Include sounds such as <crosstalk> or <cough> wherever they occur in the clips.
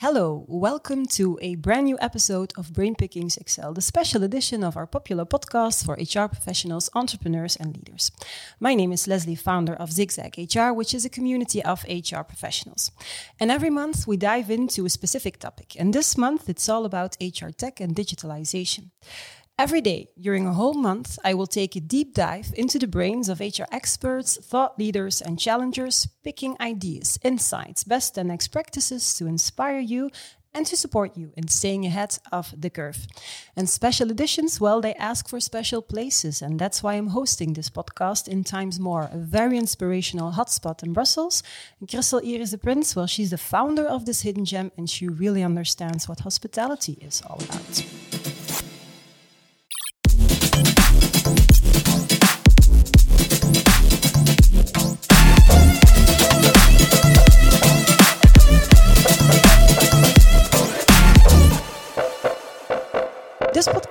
Hello, welcome to a brand new episode of Brain Pickings Excel, the special edition of our popular podcast for HR professionals, entrepreneurs, and leaders. My name is Leslie, founder of Zigzag HR, which is a community of HR professionals. And every month we dive into a specific topic. And this month it's all about HR tech and digitalization. Every day during a whole month, I will take a deep dive into the brains of HR experts, thought leaders, and challengers, picking ideas, insights, best and next practices to inspire you and to support you in staying ahead of the curve. And special editions, well, they ask for special places, and that's why I'm hosting this podcast in Times More, a very inspirational hotspot in Brussels. And Crystal Iris de Prince, well, she's the founder of this hidden gem, and she really understands what hospitality is all about.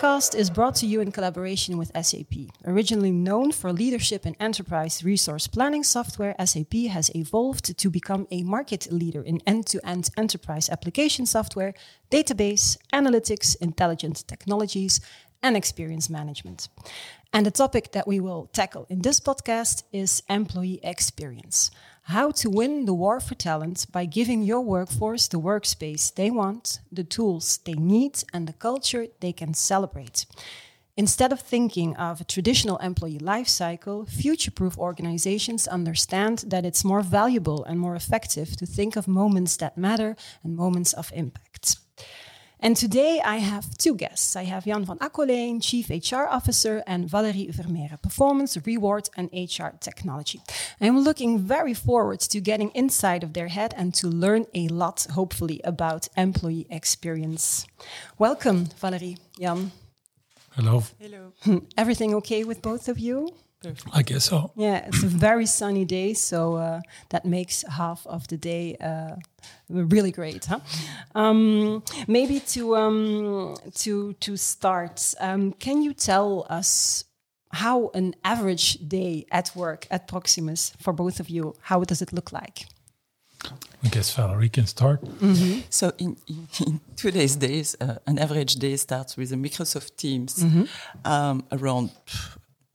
Podcast is brought to you in collaboration with SAP. Originally known for leadership in enterprise resource planning software, SAP has evolved to become a market leader in end to end enterprise application software, database, analytics, intelligent technologies, and experience management. And the topic that we will tackle in this podcast is employee experience how to win the war for talent by giving your workforce the workspace they want, the tools they need, and the culture they can celebrate. Instead of thinking of a traditional employee life cycle, future proof organizations understand that it's more valuable and more effective to think of moments that matter and moments of impact. And today I have two guests. I have Jan van Acoleyen, Chief HR Officer, and Valerie Vermeeren, Performance, Reward, and HR Technology. I'm looking very forward to getting inside of their head and to learn a lot, hopefully, about employee experience. Welcome, Valerie, Jan. Hello. Hello. <laughs> Everything okay with both of you? Perfect. I guess so. Yeah, it's a very sunny day, so uh, that makes half of the day uh, really great, huh? Um, maybe to um, to to start, um, can you tell us how an average day at work at Proximus for both of you? How does it look like? I guess Valerie can start. Mm -hmm. So in, in, in, today's days, uh, an average day starts with a Microsoft Teams mm -hmm. um, around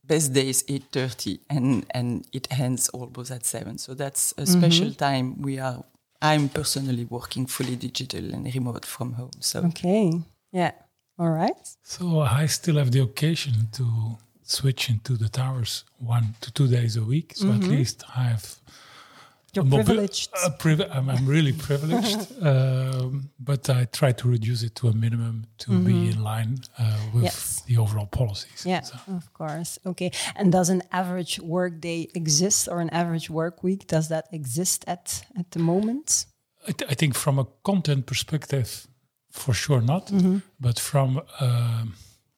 best days 8.30 and, and it ends almost at 7. So that's a special mm -hmm. time we are, I'm personally working fully digital and remote from home. So Okay, yeah, all right. So I still have the occasion to switch into the towers one to two days a week. So mm -hmm. at mm-hmm. least I have you're privileged. Uh, privi I'm, I'm, really privileged, <laughs> um, but I try to reduce it to a minimum to mm -hmm. be mm-hmm. in line uh, with yes. the overall policies. Yeah, so. of course. Okay. And does an average work day exist or an average work week? Does that exist at, at the moment? I, th I think from a content perspective, for sure not. Mm -hmm. But from a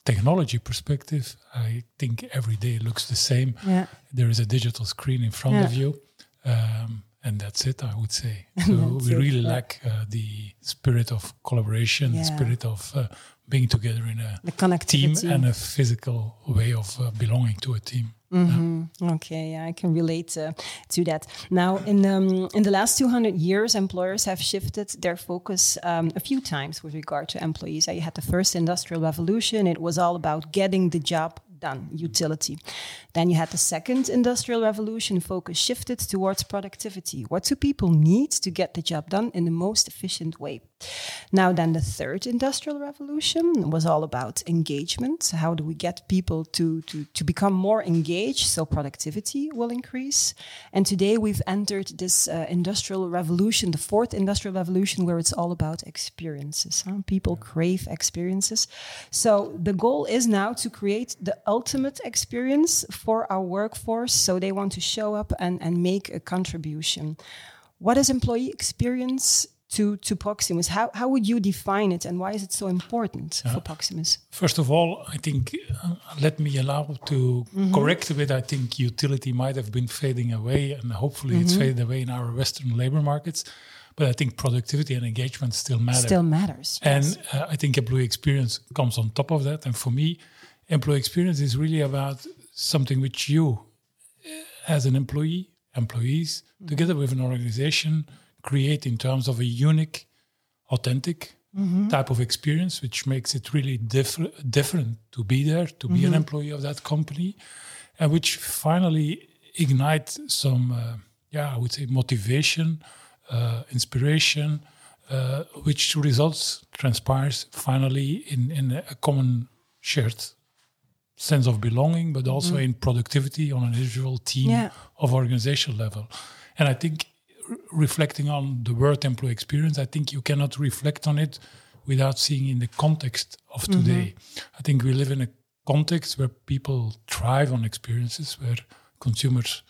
technology perspective, I think every day looks the same. Yeah. There is a digital screen in front yeah. of you. Um, and that's it, I would say. <laughs> So we it, really yeah. lack uh, the spirit of collaboration, yeah. the spirit of uh, being together in a team and a physical way of uh, belonging to a team. Mm -hmm. yeah. Okay, yeah, I can relate uh, to that. Now, in um, in the last 200 years, employers have shifted their focus um, a few times with regard to employees. You had the first industrial revolution; it was all about getting the job done, utility. Then you had the second industrial revolution, focus shifted towards productivity. What do people need to get the job done in the most efficient way? Now, then the third industrial revolution was all about engagement. How do we get people to, to, to become more engaged so productivity will increase? And today we've entered this uh, industrial revolution, the fourth industrial revolution, where it's all about experiences. Huh? People crave experiences. So the goal is now to create the ultimate experience for our workforce. So they want to show up and, and make a contribution. What is employee experience to, to Proximus? How, how would you define it and why is it so important for Proximus? First of all, I think, uh, let me allow to mm -hmm. correct a bit. I think utility might have been fading away and hopefully mm -hmm. it's mm-hmm. faded away in our Western labor markets. But I think productivity and engagement still matter. Still matters. And uh, I think employee experience comes on top of that. And for me, employee experience is really about something which you, as an employee, employees, mm-hmm. together with an organization, create in terms of a unique authentic mm-hmm. type of experience, which makes it really diff- different to be there, to be mm-hmm. an employee of that company, and which finally ignite some, uh, yeah, I would say motivation, uh, inspiration, uh, which results transpires finally in in a common shared sense of belonging, but also mm-hmm. in productivity on an individual team yeah. of organizational level. And I think reflecting on the word employee experience, I think you cannot reflect on it without seeing in the context of mm-hmm. today. Mm-hmm. I think we live in a context where people thrive on experiences, where consumers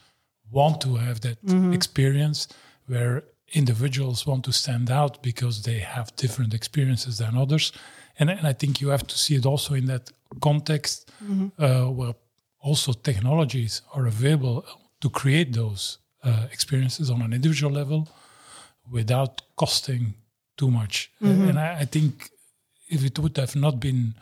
want to have that mm-hmm. experience, where individuals want to stand out because they have different experiences than others. And, and I think you have to see it also in that context mm-hmm. uh, where also technologies are available to create those uh, experiences on an individual level without costing too much. Mm-hmm. and I, I, think if it would have not been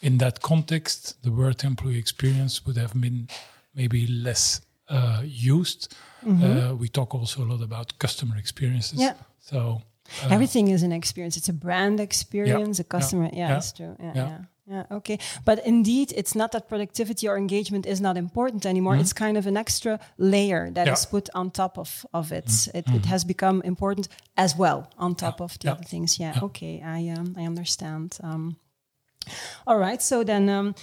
in that context, the word employee experience would have been maybe less uh, used. Mm-hmm. Uh, we talk also a lot about customer experiences. Yeah. So uh, everything is an experience. It's a brand experience. Yeah, a customer. Yeah, yeah, that's true. yeah. yeah. Yeah, okay. But indeed, it's not that productivity or engagement is not important anymore. Mm-hmm. It's kind of an extra layer that yeah. is put on top of, of it. Mm-hmm. It, it mm-hmm. has become important as well on top yeah. of the yeah. other things. Yeah, okay. I, um, I understand. Um, all right. So then um,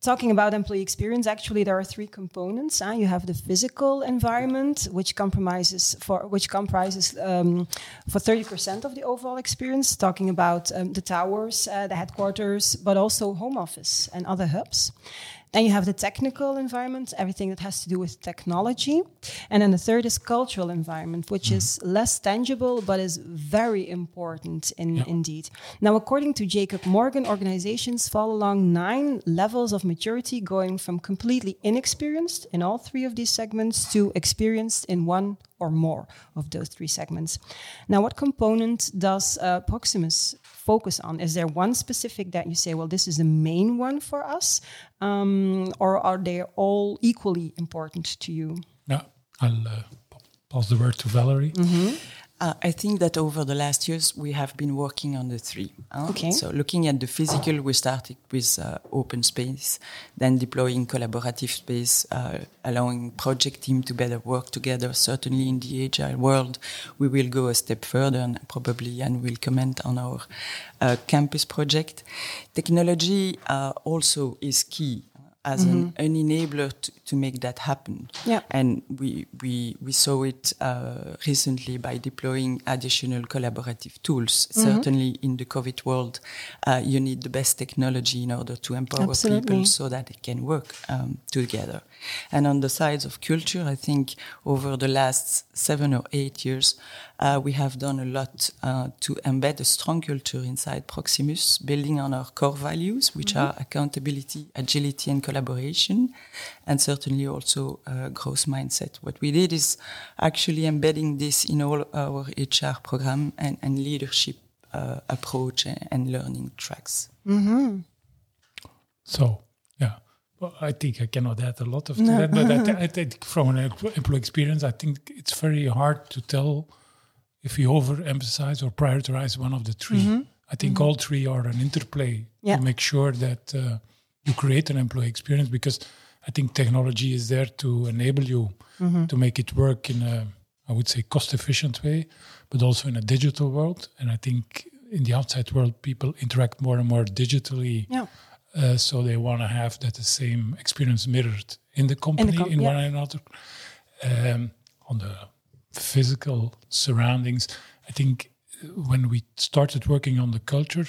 talking about employee experience, actually there are three components. You have the physical environment, which compromises for which comprises um, for thirty percent of the overall experience. Talking about um, the towers, uh, the headquarters, but also home office and other hubs. Then you have the technical environment, everything that has to do with technology. And then the third is cultural environment, which mm. is less tangible but is very important in, yeah. indeed. Now, according to Jacob Morgan, organizations fall along nine levels of maturity, going from completely inexperienced in all three of these segments to experienced in one or more of those three segments. Now, what component does uh, Proximus focus on? Is there one specific that you say, well, this is the main one for us? Um, or are they all equally important to you? Yeah, I'll uh, pass the word to Valerie. Mm -hmm. Uh, I think that over the last years we have been working on the three. Huh? Okay. So looking at the physical, we started with uh, open space, then deploying collaborative space, uh, allowing project team to better work together. Certainly in the agile world, we will go a step further and probably and will comment on our uh, campus project. Technology uh, also is key as mm-hmm. an, an, enabler to, to, make that happen. Yeah. And we, we, we saw it uh, recently by deploying additional collaborative tools. Mm-hmm. Certainly in the COVID world, uh, you need the best technology in order to empower Absolutely. people so that they can work um, together. And on the sides of culture, I think over the last seven or eight years, uh, we have done a lot uh, to embed a strong culture inside Proximus, building on our core values, which mm-hmm. are accountability, agility, and collaboration, and certainly also uh, growth mindset. What we did is actually embedding this in all our HR program and, and leadership uh, approach and, and, learning tracks. Mm-hmm. So well, I think I cannot add a lot of no. that, but I, <laughs> th- I, think from an employee experience, I think it's very hard to tell if you overemphasize or prioritize one of the 3 mm-hmm. I think mm-hmm. all three are an interplay yeah. to make sure that uh, you create an employee experience because I think technology is there to enable you mm-hmm. to make it work in a, I would say, cost efficient way, but also in a digital world. And I think in the outside world, people interact more and more digitally. Yeah uh, so they want to have that the same experience mirrored in the company in, the com- in yeah. one another. Um, on the physical surroundings, I think when we started working on the culture,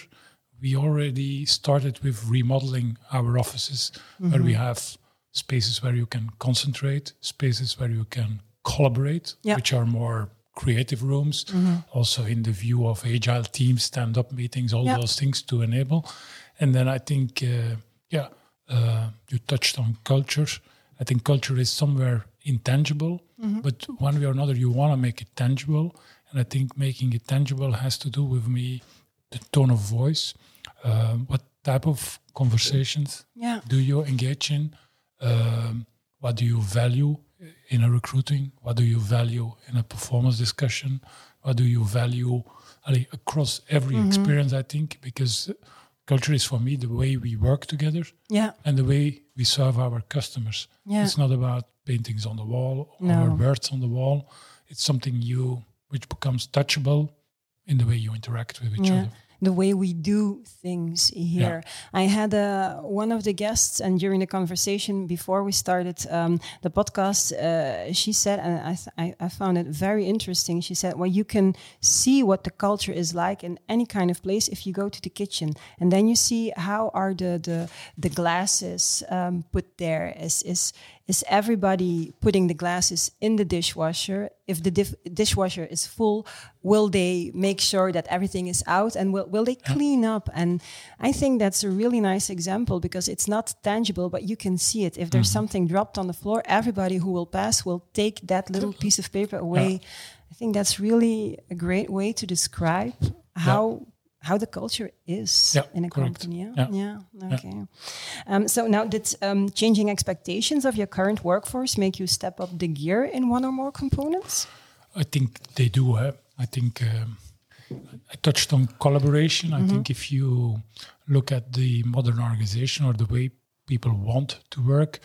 we already started with remodeling our offices mm-hmm. where we mm-hmm. have spaces where you can concentrate, spaces where you can collaborate, yeah. which are more creative rooms, mm-hmm. also in the view of agile teams, stand up meetings, all yeah. those things to enable. And then I think, uh, yeah, uh, you touched on culture. I think culture is somewhere intangible, mm-hmm. but one way or another, you want to make it tangible. And I think making it tangible has to do with me the tone of voice. Uh, what type of conversations yeah. do you engage in? Um, what do you value in a recruiting? What do you value in a performance discussion? What do you value across every mm-hmm. experience. I think because culture is for me the way we work together, yeah, and the way we serve our customers. Yeah. It's not about paintings on the wall no. or words on the wall. It's something you which becomes touchable in the way you interact with each yeah. other the way we do things here. Yeah. I had uh, one of the guests, and during the conversation before we started um, the podcast, uh, she said, and I, th- I, found it very interesting. She said, "Well, you can see what the culture is like in any kind of place if you go to the kitchen, and then you see how are the the the glasses um, put there. Is is is everybody putting the glasses in the dishwasher? If the dishwasher is full, will they make sure that everything is out and will, will they clean up? And I think that's a really nice example because it's not tangible, but you can see it. If there's mm -hmm. something dropped on the floor, everybody who will pass will take that little piece of paper away. Yeah. I think that's really a great way to describe how how the culture is yeah, in a correct. company. Yeah, yeah, yeah. okay. Um, so now, did um, changing expectations of your current workforce make you step up the gear in one or more components? I think they do. Huh? I think um, I touched on collaboration. Mm -hmm. I mm-hmm. think if you look at the modern organization or the way people want to work,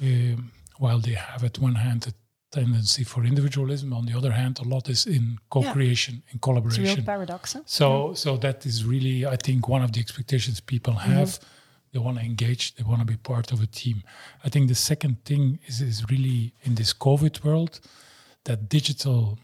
um, while they have at one hand a tendency for individualism. On the other hand, a lot is in co-creation, yeah. in collaboration. It's a real paradox. Huh? So, yeah. so that is really, I think, one of the expectations people mm-hmm. have. Mm-hmm. They want to engage. They want to be part of a team. I think the second thing is is really in this COVID world that digital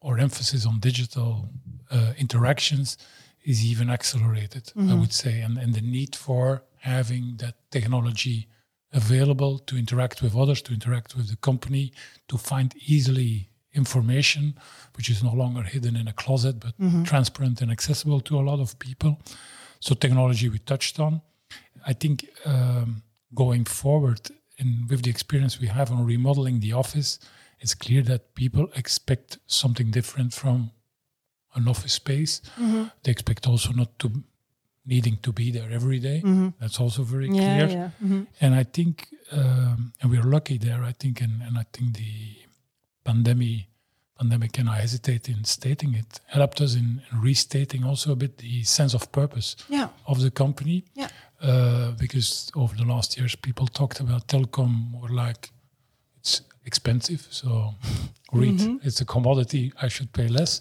or emphasis on digital uh, interactions is even accelerated. Mm-hmm. I would say, and and the need for having that technology available to interact with others, to interact with the company, to find easily information, which is no longer hidden in a closet, but mm-hmm. transparent and accessible to a lot of people. So, technology we touched on. I think um, going forward, and with the experience we have on remodeling the office, it's clear that people expect something different from an office space. Mm-hmm. They expect also not to needing to be there every day. Mm-hmm. That's also very yeah, clear. Yeah. Mm-hmm. And I think, um, and we're lucky there. I think, and, and I think the pandemic, pandemic, and I hesitate in stating it, helped us in, in restating also a bit the sense of purpose yeah. of the company. Yeah. Uh, because over the last years, people talked about telecom more like it's expensive. So <laughs> read, mm-hmm. it's a commodity. I should pay less.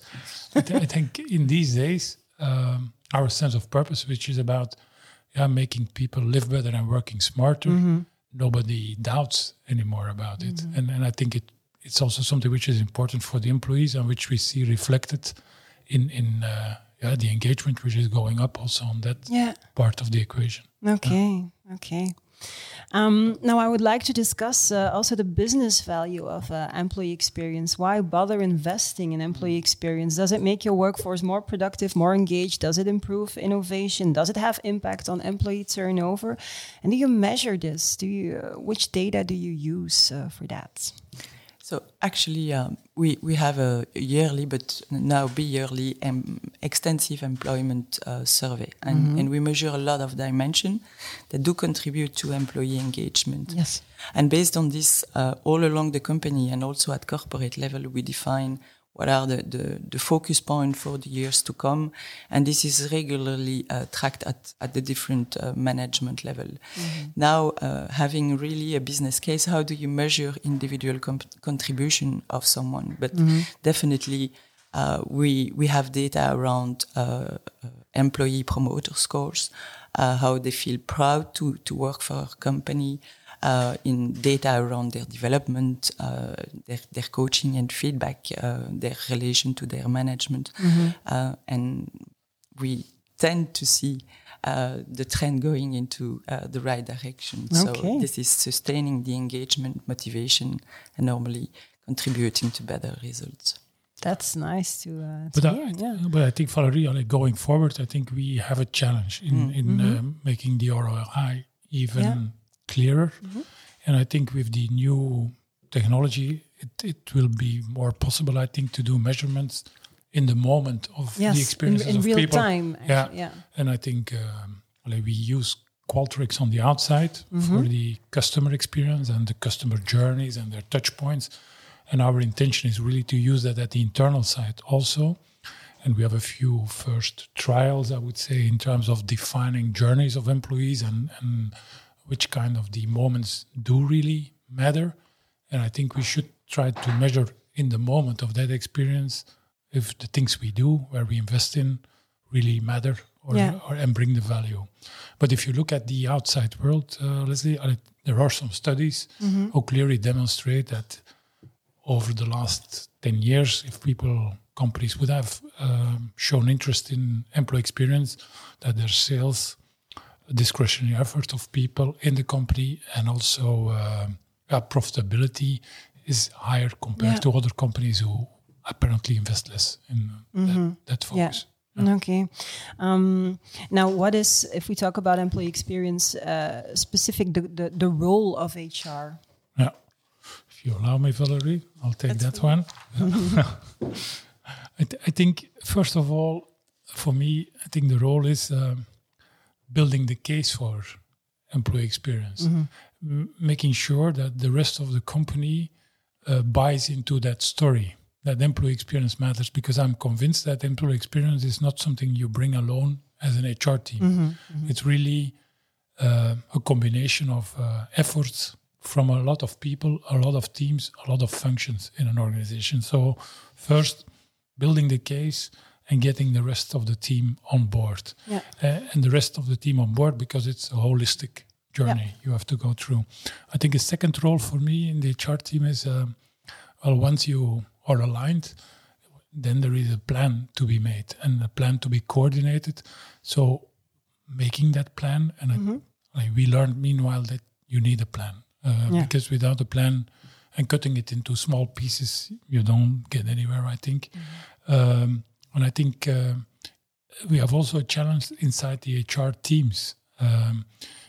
I, th- I think in these days. Um, our sense of purpose, which is about yeah, making people live better and working smarter. Mm-hmm. Nobody doubts anymore about it, mm-hmm. and and I think it it's also something which is important for the employees and which we see reflected in in uh, yeah the engagement which is going up also on that yeah. part of the equation. Okay, yeah. okay. Um, now, I would like to discuss uh, also the business value of uh, employee experience. Why bother investing in employee experience? Does it make your workforce more productive, more engaged? Does it improve innovation? Does it have impact on employee turnover? And do you measure this? Do you, uh, which data do you use uh, for that? So actually, um, we we have a yearly, but now bi-yearly um, extensive employment uh, survey, and, mm -hmm. and we measure a lot of dimensions that do contribute to employee engagement. Yes. And based on this, uh, all along the company and also at corporate level, we define what are the, the, the, focus point for the years to come. And this is regularly uh, tracked at, at the different uh, management level. Mm-hmm. Now, uh, having really a business case, how do you measure individual contribution of someone? But mm-hmm. definitely, uh, we, we have data around uh, uh, employee promoter scores, how they feel proud to, to work for a company, in data around their development, uh, their, their coaching and feedback, uh, their relation to their management. Mm-hmm. and we tend to see uh, the trend going into uh, the right direction. Okay. So this is sustaining the engagement, motivation, and normally contributing to better results. That's nice to, uh, to but, hear, I, yeah. but I think Valerie, like going forward, I think we have a challenge in, mm. in mm-hmm. making the ROI even yeah clearer. Mm-hmm. And I think with the new technology, it, it will be more possible, I think, to do measurements in the moment of yes, the experiences in, in of real people. time. Yeah. yeah. And I think um, like we use Qualtrics on the outside mm-hmm. for the customer experience and the customer journeys and their touch points. And our intention is really to use that at the internal side also. and we have a few first trials, I would say, in terms of defining journeys of employees and, and which kind of the moments do really matter. And I think we should try to measure in the moment of that experience if the things we do, where we invest in, really matter or, yeah. or and bring the value. But if you look at the outside world, uh, let's uh, there are some studies mm-hmm. who clearly demonstrate that over the last 10 years, if people, companies would have um, shown interest in employee experience, that their sales, discretionary effort of people in the company, and also uh, profitability is higher compared yeah. to other companies who apparently invest less in mm-hmm. that, that, focus. Yeah. Okay. Um, now, what is, if we talk about employee experience, uh, specific the, the, the role of HR? Yeah. If you allow me, Valerie, I'll take That's that one. <laughs> I, th- I, think, first of all, for me, I think the role is um, building the case for employee experience, mm-hmm. M- making sure that the rest of the company uh, buys into that story that employee experience matters because I'm convinced that employee experience is not something you bring alone as an HR team. Mm-hmm, mm-hmm. It's really uh, a combination of uh, efforts from a lot of people, a lot of teams, a lot of functions in an organization. So, first, building the case and getting the rest of the team on board. Yeah. Uh, and the rest of the team on board because it's a holistic journey yeah. you have to go through. I think a second role for me in the HR team is um, well, once you are aligned, then there is a plan to be made and a plan to be coordinated. So making that plan, and mm-hmm. I, like we learned meanwhile that you need a plan uh, yeah. because without a plan and cutting it into small pieces, you don't get anywhere. I think, mm-hmm. um, and I think uh, we have also a challenge inside the HR teams um,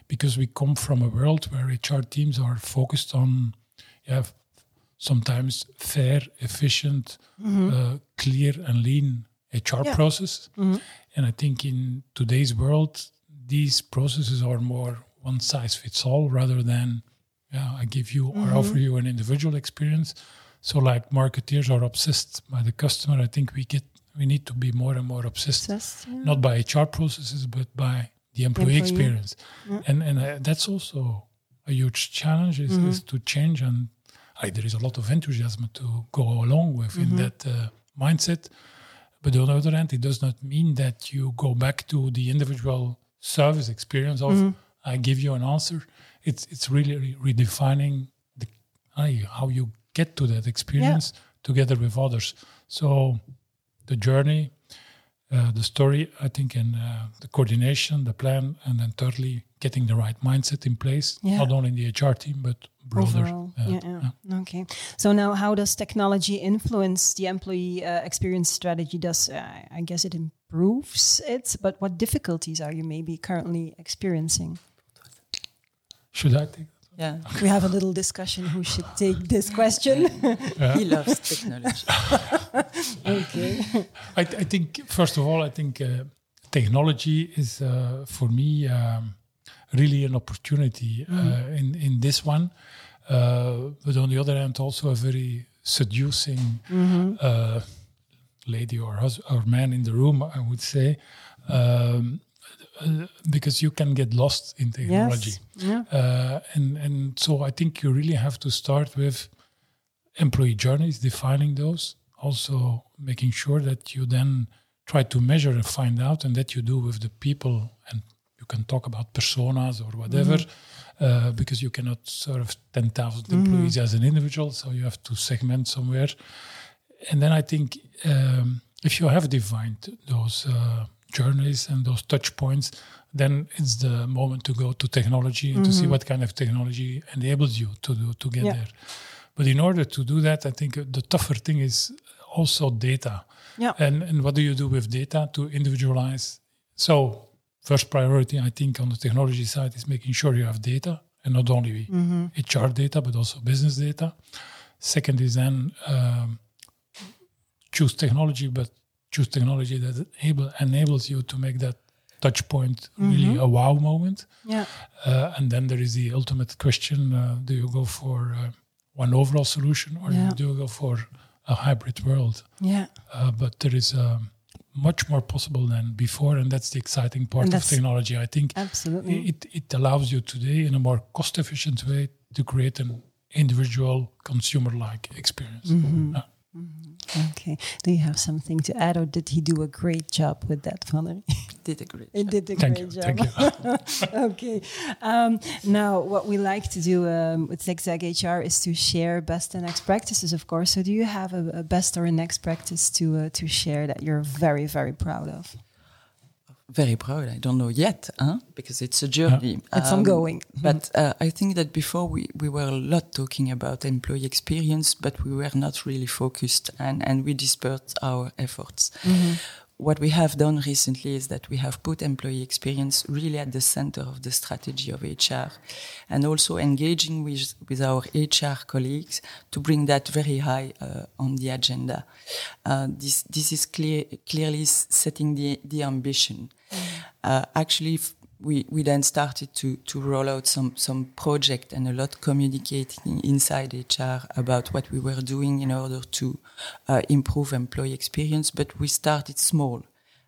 because we come from a world where HR teams are focused on yeah, sometimes fair, efficient, mm-hmm. uh, clear, and lean HR yeah. process. Mm-hmm. And I think in today's world, these processes are more one size fits all rather than yeah, I give you mm-hmm. or offer you an individual experience. So like marketeers are obsessed by the customer. I think we get we need to be more and more obsessed, obsessed yeah. not by HR processes but by the employee, employee. experience. Yeah. And and uh, that's also a huge challenge is, mm-hmm. is to change and there is a lot of enthusiasm to go along with mm-hmm. in that uh, mindset. But on the other hand, it does not mean that you go back to the individual service experience of mm-hmm. I give you an answer. It's it's really redefining the, uh, how you get to that experience yeah. together with others. So the journey, uh, the story, I think, and uh, the coordination, the plan, and then thirdly, getting the right mindset in place, yeah. not only in the HR team, but broader. Overall. Uh, yeah, yeah. Okay. So now, how does technology influence the employee uh, experience strategy? Does uh, I guess it improves it, but what difficulties are you maybe currently experiencing? Should I take? Yeah, we have a little discussion who should take this question. <laughs> he loves technology. <laughs> okay. I, th I, think first of all, I think uh, technology is uh, for me. Um, really an opportunity uh, mm. in in this one. Uh, but on the other hand, also a very seducing mm-hmm. Uh, lady or or man in the room, I would say. Um, because you can get lost in technology. Yes. Yeah. Uh, and, and so I think you really have to start with employee journeys, defining those, also making sure that you then try to measure and find out, and that you do with the people and you can talk about personas or whatever mm-hmm. uh, because you cannot serve 10,000 mm-hmm. employees as an individual. So you have to segment somewhere. And then I think um, if you have defined those uh, journeys and those touch points, then it's the moment to go to technology and mm-hmm. to see mm-hmm. what kind of technology enables you to do to get yeah. there. But in order to do that, I think the tougher thing is also data. Yeah. And and what do you do with data to individualize? So first priority, I think, on the technology side is making sure you have data, and not only mm-hmm. HR data, but also business data. Second is then um, choose technology, but choose technology that enable, enables you to make that touch point really mm-hmm. a wow moment. Yeah. Uh, and then there is the ultimate question: uh, Do you go for uh, one overall solution, or yeah. do you go for a hybrid world? Yeah. Uh, but there is. Um, much more possible than before, and that's the exciting part of technology. I think absolutely it, it allows you today in a more cost efficient way to create an individual consumer like experience. Mm-hmm. Mm-hmm. Okay. Do you have something to add, or did he do a great job with that, Valerie? <laughs> did a great. He did a Thank great you. job. Thank you. <laughs> okay. Um, now, what we like to do um, with ZigZag HR is to share best and next practices, of course. So, do you have a, a best or a next practice to uh, to share that you're very very proud of? Very proud. I don't know yet, huh? because it's a journey. Yeah. It's um, ongoing. Mm-hmm. But uh, I think that before we, we were a lot talking about employee experience, but we were not really focused and, and we dispersed our efforts. Mm-hmm what we have done recently is that we have put employee experience really at the center of the strategy of HR and also engaging with, with our HR colleagues to bring that very high uh, on the agenda. Uh, this, this is clear, clearly setting the, the ambition. Mm. Uh, actually, we, we then started to, to roll out some, some project and a lot communicating inside HR about what we were doing in order to uh, improve employee experience. But we started small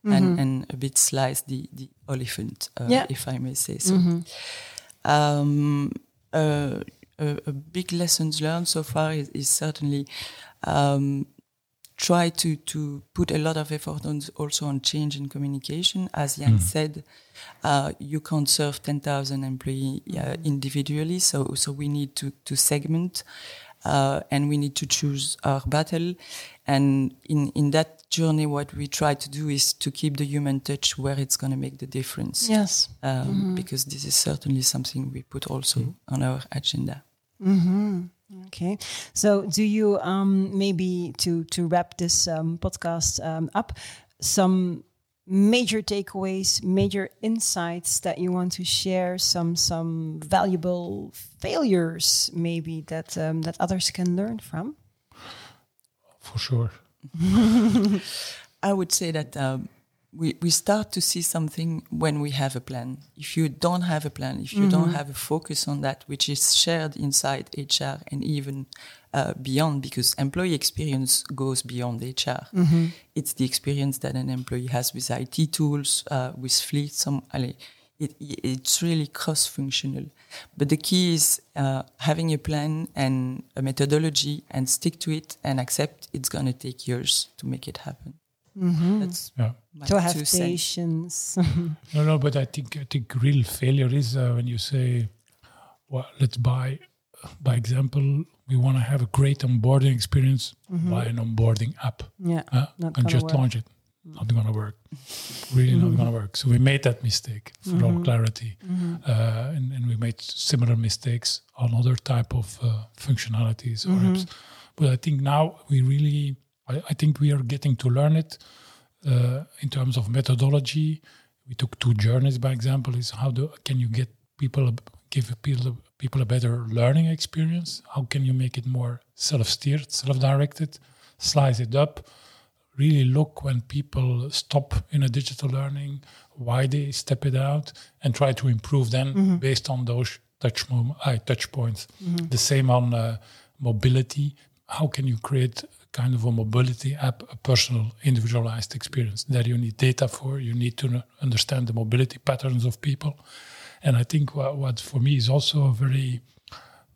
mm-hmm. and, and a bit slice the, the elephant, uh, yeah. if I may say so. Mm-hmm. Um, uh, a, a, big lessons learned so far is, is certainly um, try to to put a lot of effort on also on change in communication. As Jan mm. said, uh, you can't serve ten thousand employees uh, individually, so so we need to to segment. Uh, and we need to choose our battle. And in, in that journey, what we try to do is to keep the human touch where it's going to make the difference. Yes. Um, mm-hmm. Because this is certainly something we put also mm-hmm. on our agenda. Mm-hmm. Okay, so do you um, maybe to to wrap this um, podcast um, up some major takeaways, major insights that you want to share, some some valuable failures maybe that um, that others can learn from? For sure. <laughs> I would say that um, we, we start to see something when we have a plan. If you don't have a plan, if you mm-hmm. don't have a focus on that, which is shared inside HR and even uh, beyond, because employee experience goes beyond HR. Mm-hmm. It's the experience that an employee has with IT tools, uh, with fleet. Some, it, it's really cross-functional. But the key is uh, having a plan and a methodology and stick to it and accept it's going to take years to make it happen. Mm-hmm. That's yeah. to have patience. <laughs> no, no, but I think I think real failure is uh, when you say, "Well, let's buy." By example, we want to have a great onboarding experience. Mm-hmm. Buy an onboarding app, yeah, uh, and just work. launch it. Not going to work. <laughs> Really mm-hmm. not going to work. So we made that mistake for all mm-hmm. clarity, mm-hmm. uh, and, and we made similar mistakes on other type of uh, functionalities or mm-hmm. apps. But I think now we really I, I think we are getting to learn it uh, in terms of methodology. We took two journeys, by example, is how do can you get people give people people a better learning experience? How can you make it more self-steered, self-directed? Slice it up. Really look when people stop in a digital learning, why they step it out, and try to improve them mm-hmm. based on those touch mom- uh, touch points. Mm-hmm. The same on uh, mobility. How can you create kind of a mobility app, a personal, individualized experience that you need data for. You need to understand the mobility patterns of people. And I think what, what for me is also a very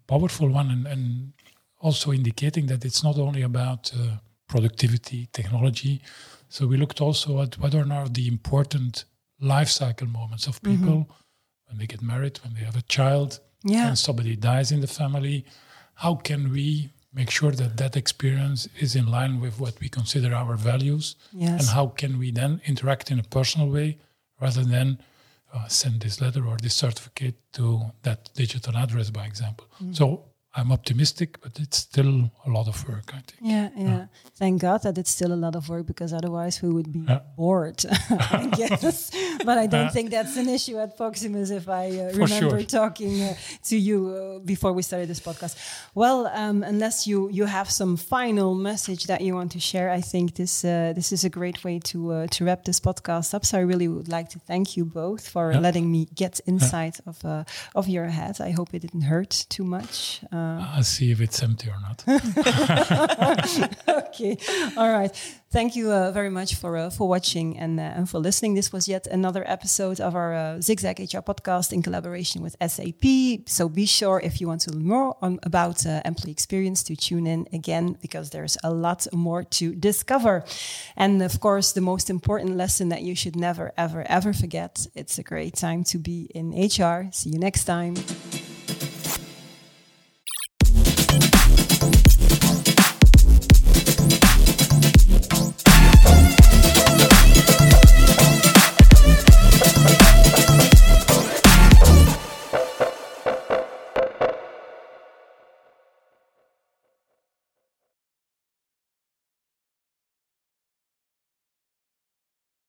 powerful one and, and also indicating that it's not only about uh, productivity, technology. So we looked also at what are the important life cycle moments of mm-hmm. people mm-hmm. when they get married, when they have a child, yeah. and somebody dies in the family. How can we make sure that that experience is in line with what we consider our values yes. and how can we then interact in a personal way rather than uh, send this letter or this certificate to that digital address by example mm. so I'm optimistic, but it's still a lot of work, I think. Yeah, yeah, yeah. Thank God that it's still a lot of work because otherwise we would be yeah. bored, <laughs> I guess. But I don't think that's an issue at Proximus if I uh, remember sure. talking uh, to you uh, before we started this podcast. Well, um, unless you, you have some final message that you want to share, I think this uh, this is a great way to uh, to wrap this podcast up. So I really would like to thank you both for letting me get inside of, uh, of your head. I hope it didn't hurt too much. I'll see if it's empty or not. <laughs> <laughs> okay, all right. Thank you uh, very much for uh, for watching and uh, and for listening. This was yet another episode of our uh, Zigzag HR podcast in collaboration with SAP. So be sure if you want to learn more on, about uh, employee experience to tune in again because there's a lot more to discover. And of course, the most important lesson that you should never, ever, ever forget: it's a great time to be in HR. See you next time.